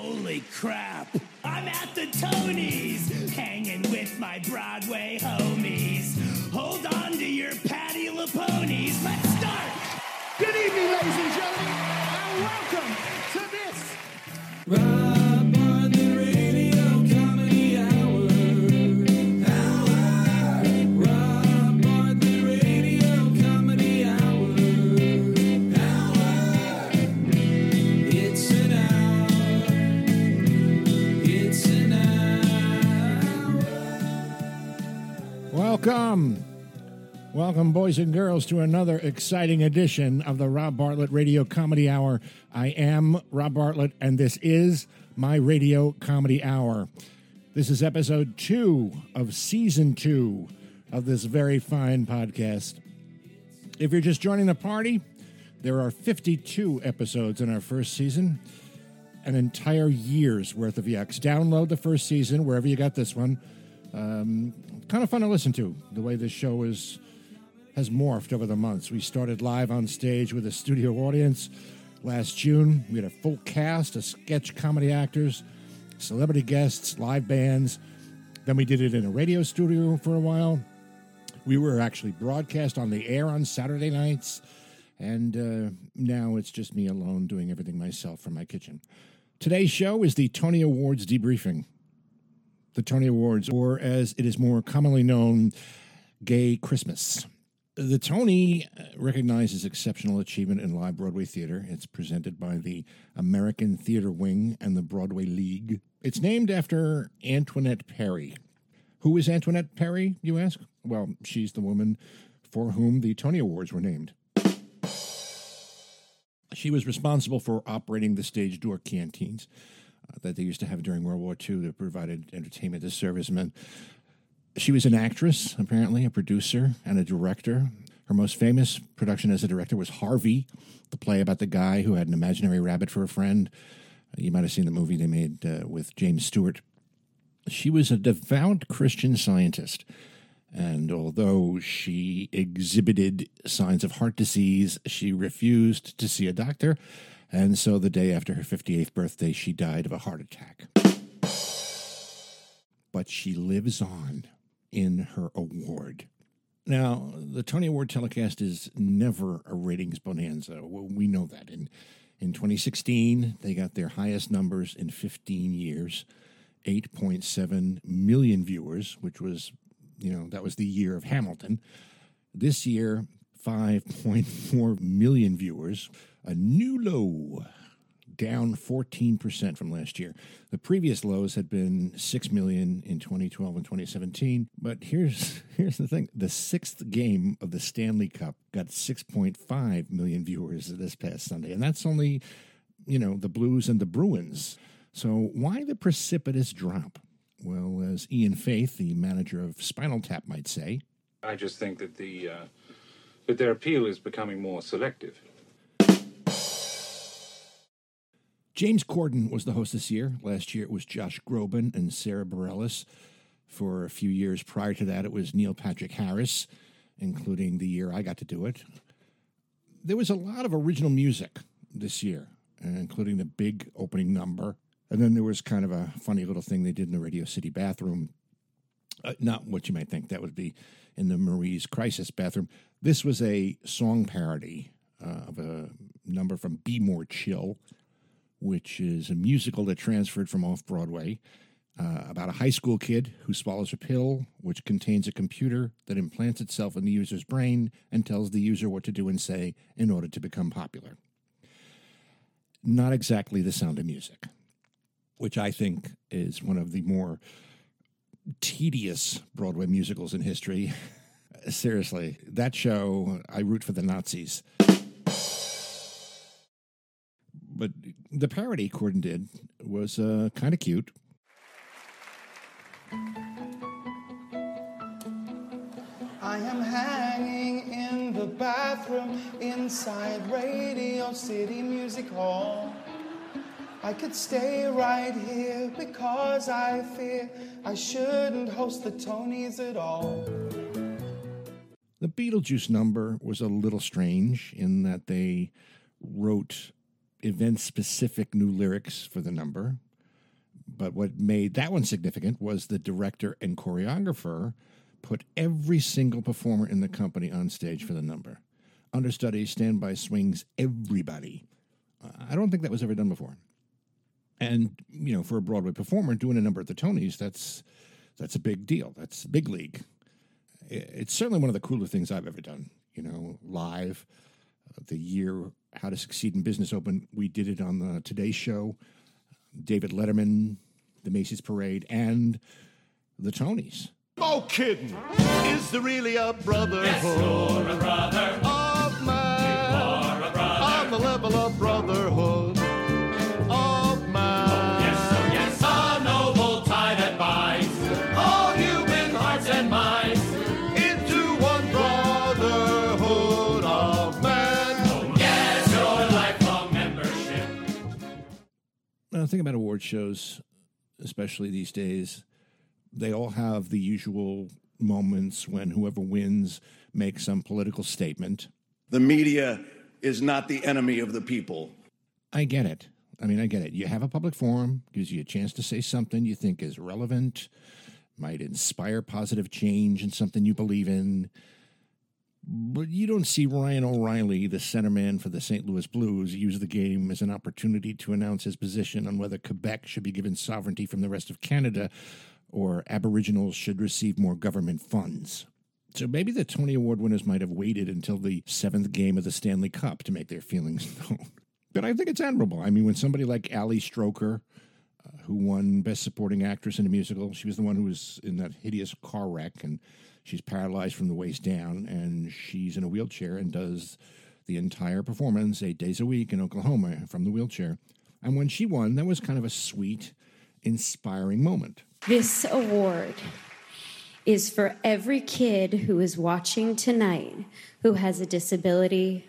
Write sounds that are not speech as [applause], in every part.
Holy crap! I'm at the Tonys, hanging with my Broadway homies. Hold on to your Patti LuPones. Let's start! Good evening, ladies and gentlemen, Welcome. Welcome, boys and girls, to another exciting edition of the Rob Bartlett Radio Comedy Hour. I am Rob Bartlett, and this is my Radio Comedy Hour. This is episode two of season two of this very fine podcast. If you're just joining the party, there are 52 episodes in our first season, an entire year's worth of yucks. Download the first season wherever you got this one. Um, kind of fun to listen to, the way this show is has morphed over the months. We started live on stage with a studio audience last June. We had a full cast of sketch comedy actors, celebrity guests, live bands. Then we did it in a radio studio for a while. We were actually broadcast on the air on Saturday nights. And uh, now it's just me alone doing everything myself from my kitchen. Today's show is the Tony Awards debriefing. The Tony Awards, or as it is more commonly known, Gay Christmas. The Tony uh, recognizes exceptional achievement in live Broadway theater. It's presented by the American Theater Wing and the Broadway League. It's named after Antoinette Perry. Who is Antoinette Perry, you ask? Well, she's the woman for whom the Tony Awards were named. She was responsible for operating the stage door canteens that they used to have during World War II that provided entertainment to servicemen. She was an actress, apparently, a producer, and a director. Her most famous production as a director was Harvey, the play about the guy who had an imaginary rabbit for a friend. You might have seen the movie they made uh, with James Stewart. She was a devout Christian scientist, and although she exhibited signs of heart disease, she refused to see a doctor, and so the day after her 58th birthday, she died of a heart attack. But she lives on in her award. Now, the Tony Award telecast is never a ratings bonanza. We know that. In, in 2016, they got their highest numbers in 15 years 8.7 million viewers, which was, you know, that was the year of Hamilton. This year, 5.4 million viewers, a new low, down 14% from last year. The previous lows had been 6 million in 2012 and 2017, but here's [laughs] here's the thing. The 6th game of the Stanley Cup got 6.5 million viewers this past Sunday, and that's only, you know, the Blues and the Bruins. So why the precipitous drop? Well, as Ian Faith, the manager of Spinal Tap might say, I just think that the uh, that their appeal is becoming more selective. James Corden was the host this year. Last year it was Josh Groban and Sarah Bareilles. For a few years prior to that, it was Neil Patrick Harris, including the year I got to do it. There was a lot of original music this year, including the big opening number. And then there was kind of a funny little thing they did in the Radio City bathroom. Uh, not what you might think that would be in the Marie's Crisis bathroom. This was a song parody uh, of a number from Be More Chill which is a musical that transferred from off Broadway uh, about a high school kid who swallows a pill which contains a computer that implants itself in the user's brain and tells the user what to do and say in order to become popular. Not exactly the sound of music, which I think is one of the more tedious Broadway musicals in history. [laughs] Seriously, that show, I root for the Nazis but the parody Corden did was uh, kind of cute. I am hanging in the bathroom inside Radio City Music Hall. I could stay right here because I fear I shouldn't host the Tonys at all. The Beetlejuice number was a little strange in that they wrote event specific new lyrics for the number. But what made that one significant was the director and choreographer put every single performer in the company on stage for the number. Understudy, standby swings, everybody. I don't think that was ever done before. And you know, for a Broadway performer doing a number at the Tonys, that's that's a big deal. That's big league. It's certainly one of the cooler things I've ever done. You know, live. The year How to Succeed in Business opened, we did it on the Today Show. David Letterman, the Macy's Parade, and the Tonys. No kidding. Is there really a brotherhood of man the thing about award shows, especially these days, they all have the usual moments when whoever wins makes some political statement. The media is not the enemy of the people. I get it. I mean, I get it. You have a public forum, gives you a chance to say something you think is relevant, might inspire positive change in something you believe in. But you don't see Ryan O'Reilly, the centerman for the St. Louis Blues, use the game as an opportunity to announce his position on whether Quebec should be given sovereignty from the rest of Canada or Aboriginals should receive more government funds. So maybe the Tony Award winners might have waited until the seventh game of the Stanley Cup to make their feelings [laughs] known. But I think it's admirable. I mean, when somebody like Ali Stroker, uh, who won Best Supporting Actress in a Musical, she was the one who was in that hideous car wreck, and she's paralyzed from the waist down, and she's in a wheelchair and does the entire performance eight days a week in Oklahoma from the wheelchair. And when she won, that was kind of a sweet, inspiring moment. This award is for every kid who is watching tonight who has a disability,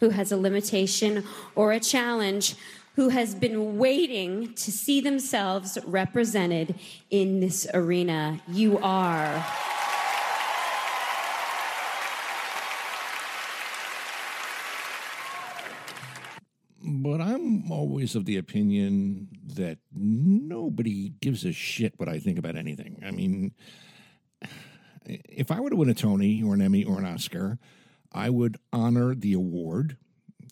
who has a limitation or a challenge, who has been waiting to see themselves represented in this arena. You are. But I'm always of the opinion that nobody gives a shit what I think about anything. I mean, if I were to win a Tony or an Emmy or an Oscar, I would honor the award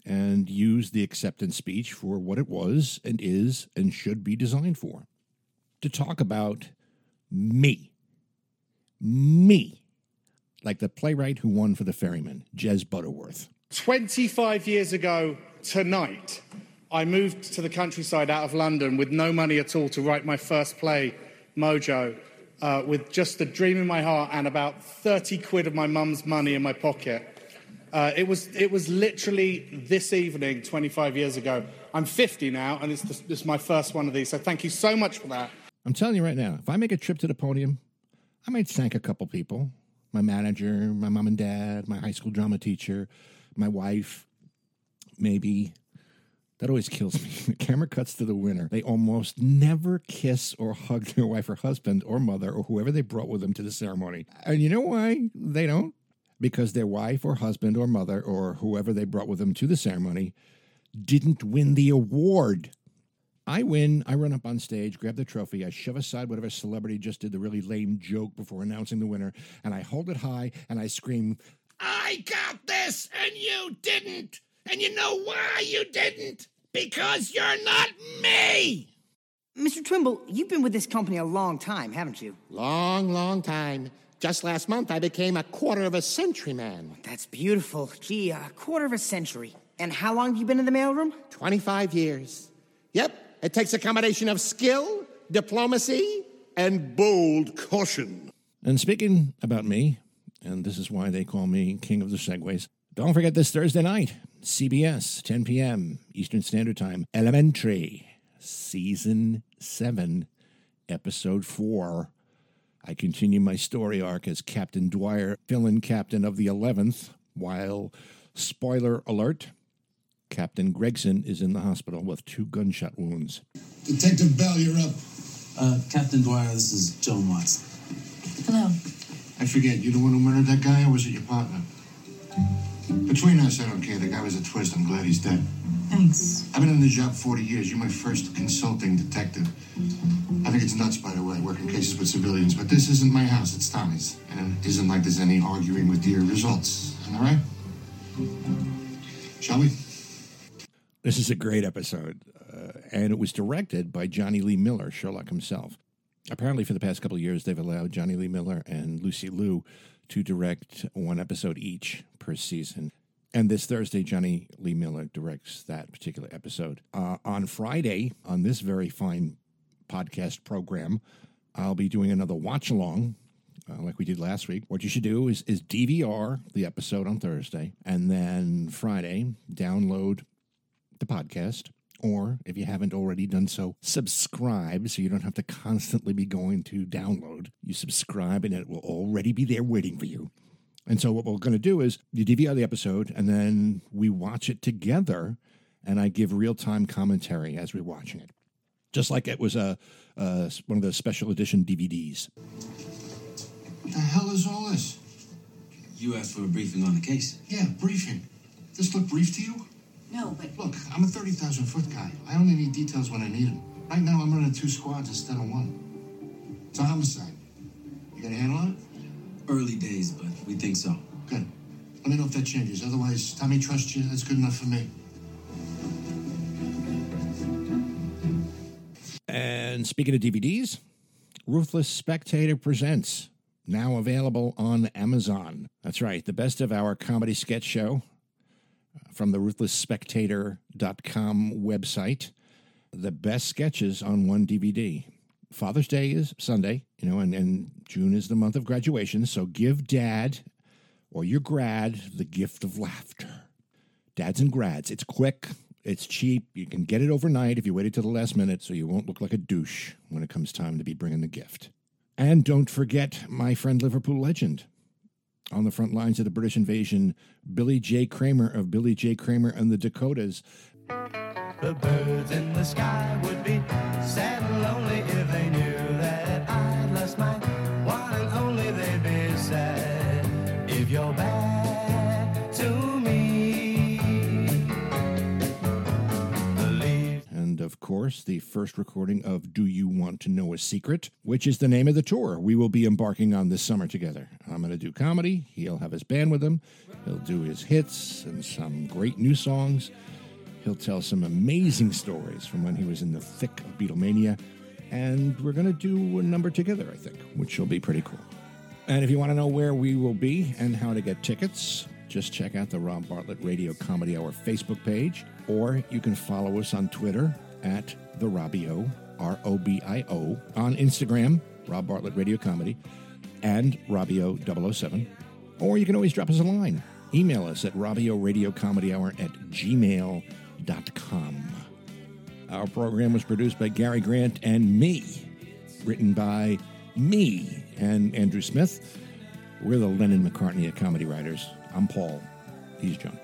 and use the acceptance speech for what it was and is and should be designed for. To talk about me. Me. Like the playwright who won for The Ferryman, Jez Butterworth. 25 years ago tonight, I moved to the countryside out of London with no money at all to write my first play, Mojo, uh, with just a dream in my heart and about 30 quid of my mum's money in my pocket. Uh, it, was, it was literally this evening, 25 years ago. I'm 50 now, and it's this, this is my first one of these, so thank you so much for that. I'm telling you right now, if I make a trip to the podium, I might thank a couple people my manager, my mom and dad, my high school drama teacher, my wife, maybe. That always kills me. [laughs] The camera cuts to the winner. They almost never kiss or hug their wife or husband or mother or whoever they brought with them to the ceremony. And you know why they don't? Because their wife or husband or mother or whoever they brought with them to the ceremony didn't win the award. I win, I run up on stage, grab the trophy, I shove aside whatever celebrity just did the really lame joke before announcing the winner, and I hold it high and I scream, I got this and you didn't! And you know why you didn't? Because you're not me! Mr. Trimble, you've been with this company a long time, haven't you? Long, long time. Just last month, I became a quarter of a century man. That's beautiful. Gee, a quarter of a century. And how long have you been in the mailroom? 25 years. Yep, it takes a combination of skill, diplomacy, and bold caution. And speaking about me, and this is why they call me King of the Segways, don't forget this Thursday night, CBS, 10 p.m. Eastern Standard Time, Elementary, Season 7, Episode 4. I continue my story arc as Captain Dwyer, villain captain of the 11th, while, spoiler alert, Captain Gregson is in the hospital with two gunshot wounds. Detective Bell, you're up. Uh, Captain Dwyer, this is Joan Watson. Hello. I forget, you the one who murdered that guy, or was it your partner? Between us, I don't care. The guy was a twist. I'm glad he's dead. Thanks. I've been in the job 40 years. You're my first consulting detective. I think it's nuts, by the way, working cases with civilians, but this isn't my house, it's Tommy's. And it isn't like there's any arguing with dear results. Am I right? Shall we? This is a great episode, uh, and it was directed by Jonny Lee Miller, Sherlock himself. Apparently, for the past couple of years, they've allowed Jonny Lee Miller and Lucy Liu to direct one episode each per season. And this Thursday, Jonny Lee Miller directs that particular episode. Uh, on Friday, on this very fine podcast program, I'll be doing another watch along uh, like we did last week. What you should do is, is DVR the episode on Thursday, and then Friday, download the podcast. Or if you haven't already done so, subscribe so you don't have to constantly be going to download. You subscribe and it will already be there waiting for you. And so what we're going to do is you DVR the episode and then we watch it together and I give real-time commentary as we're watching it. Just like it was a, a one of the special edition DVDs. What the hell is all this? You asked for a briefing on the case. Yeah, briefing. This look brief to you? No, but Look, I'm a 30,000 foot guy. I only need details when I need them. Right now, I'm running two squads instead of one. It's a homicide. You got a handle on it? Early days, but we think so. Good. Let me know if that changes. Otherwise, Tommy trusts you. That's good enough for me. And speaking of DVDs, Ruthless Spectator presents now available on Amazon. That's right, the best of our comedy sketch show from the ruthlessspectator.com website. The best sketches on one DVD. Father's Day is Sunday, you know, and, and June is the month of graduation. So give dad or your grad the gift of laughter. Dads and grads. It's quick, it's cheap. You can get it overnight if you waited till the last minute so you won't look like a douche when it comes time to be bringing the gift. And don't forget my friend Liverpool legend. On the front lines of the British invasion, Billy J. Kramer of Billy J. Kramer and the Dakotas. The birds in the sky would be sad and lonely if they knew that I'd lost my one and only. They'd be sad if you're bad course, the first recording of Do You Want to Know a Secret, which is the name of the tour we will be embarking on this summer together. I'm going to do comedy. He'll have his band with him. He'll do his hits and some great new songs. He'll tell some amazing stories from when he was in the thick of Beatlemania. And we're going to do a number together, I think, which will be pretty cool. And if you want to know where we will be and how to get tickets, just check out the Rob Bartlett Radio Comedy Hour Facebook page, or you can follow us on Twitter at the Robio, R O B I O, on Instagram, Rob Bartlett Radio Comedy, and Robio 007. Or you can always drop us a line. Email us at Robio Radio Comedy Hour at gmail.com. Our program was produced by Gary Grant and me, written by me and Andrew Smith. We're the Lennon McCartney of comedy writers. I'm Paul. He's John.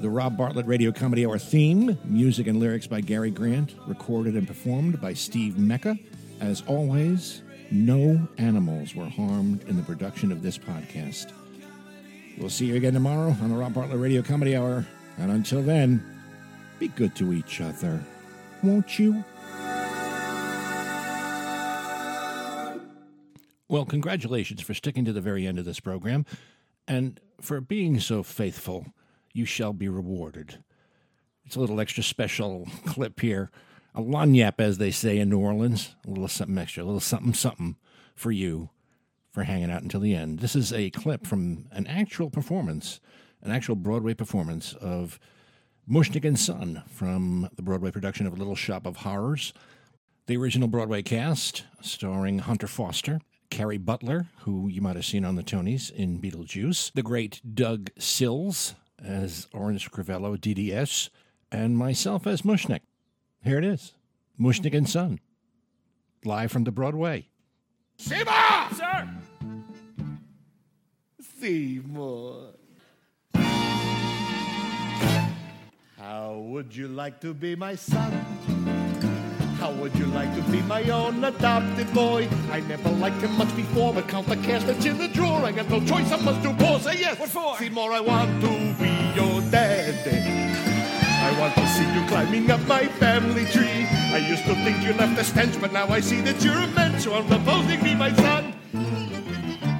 The Rob Bartlett Radio Comedy Hour theme, music and lyrics by Gary Grant, recorded and performed by Steve Mecca. As always, no animals were harmed in the production of this podcast. We'll see you again tomorrow on the Rob Bartlett Radio Comedy Hour. And until then, be good to each other, won't you? Well, congratulations for sticking to the very end of this program and for being so faithful. You shall be rewarded. It's a little extra special [laughs] clip here. A lagniappe, as they say in New Orleans. A little something extra, a little something something for you for hanging out until the end. This is a clip from an actual performance, an actual Broadway performance of Mushnik and Son from the Broadway production of Little Shop of Horrors. The original Broadway cast, starring Hunter Foster, Kerry Butler, who you might have seen on the Tonys in Beetlejuice, the great Doug Sills as Orin Scrivello, DDS, and myself as Mushnik. Here it is Mushnik and Son, live from the Broadway. Seymour! Sir! Seymour. How would you like to be my son? How would you like to be my own adopted boy? I never liked him much before, but count the cash that's in the drawer. I got no choice, I must do more. Say yes. What for? Seymour, I want to be your daddy. I want to see you climbing up my family tree. I used to think you left a stench, but now I see that you're a man, So I'm proposing me, my son.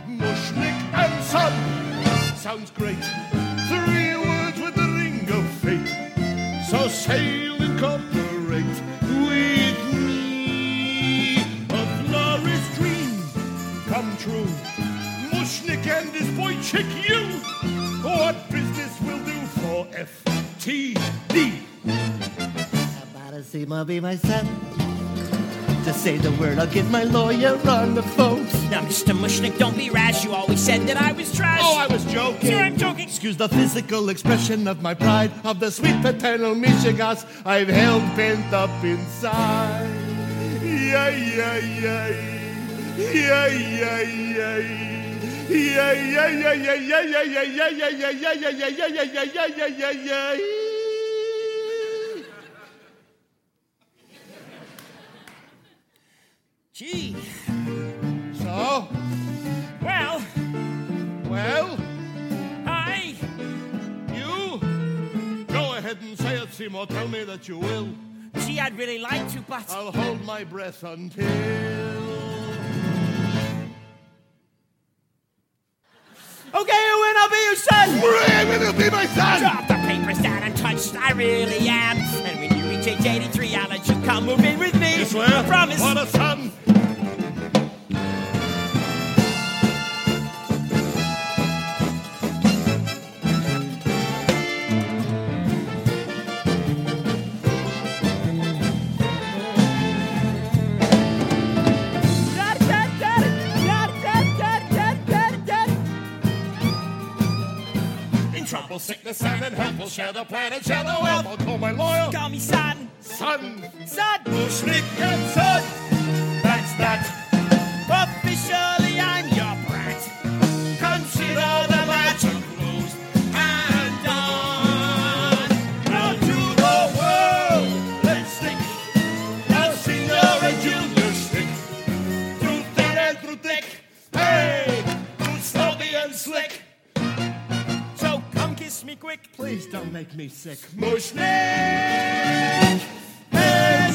Mushnik and son. Sounds great. Three words with the ring of fate. So sail and cooperate with me. A glorious dream come true. Mushnik and his boy chick you. What FTD? About to my be my son. Just say the word, I'll get my lawyer on the phone. Now, Mr. Mushnik, don't be rash. You always said that I was trash. Oh, I was joking. Sure, I'm joking. Excuse the physical expression of my pride, of the sweet paternal Michigas I've held pent up inside. Yeah, yeah, yeah. Yeah, yeah, yeah. Yeah, yeah, yeah, yeah, yeah, yeah, yeah, yeah, yeah, yeah, yeah, yeah, yeah, yeah, yeah, yeah, yeah, yeah, Gee. So? Well. Well? I. You? Go ahead and say it, Seymour. Tell me that you will. Gee, I'd really like to, but. I'll hold my breath until. Okay, when I'll be your son. When I'll be my son. Drop the papers down and touch. I really am. And when you reach age 83, I'll let you come move in with me. You swear? I promise. What a son. Trouble, sickness, and in health, we'll share the planet, share the wealth. I'll call my lawyer. Call me son. Son. Son. Mushnik and son. That's that. Me quick. Please don't make me sick. Mushnik and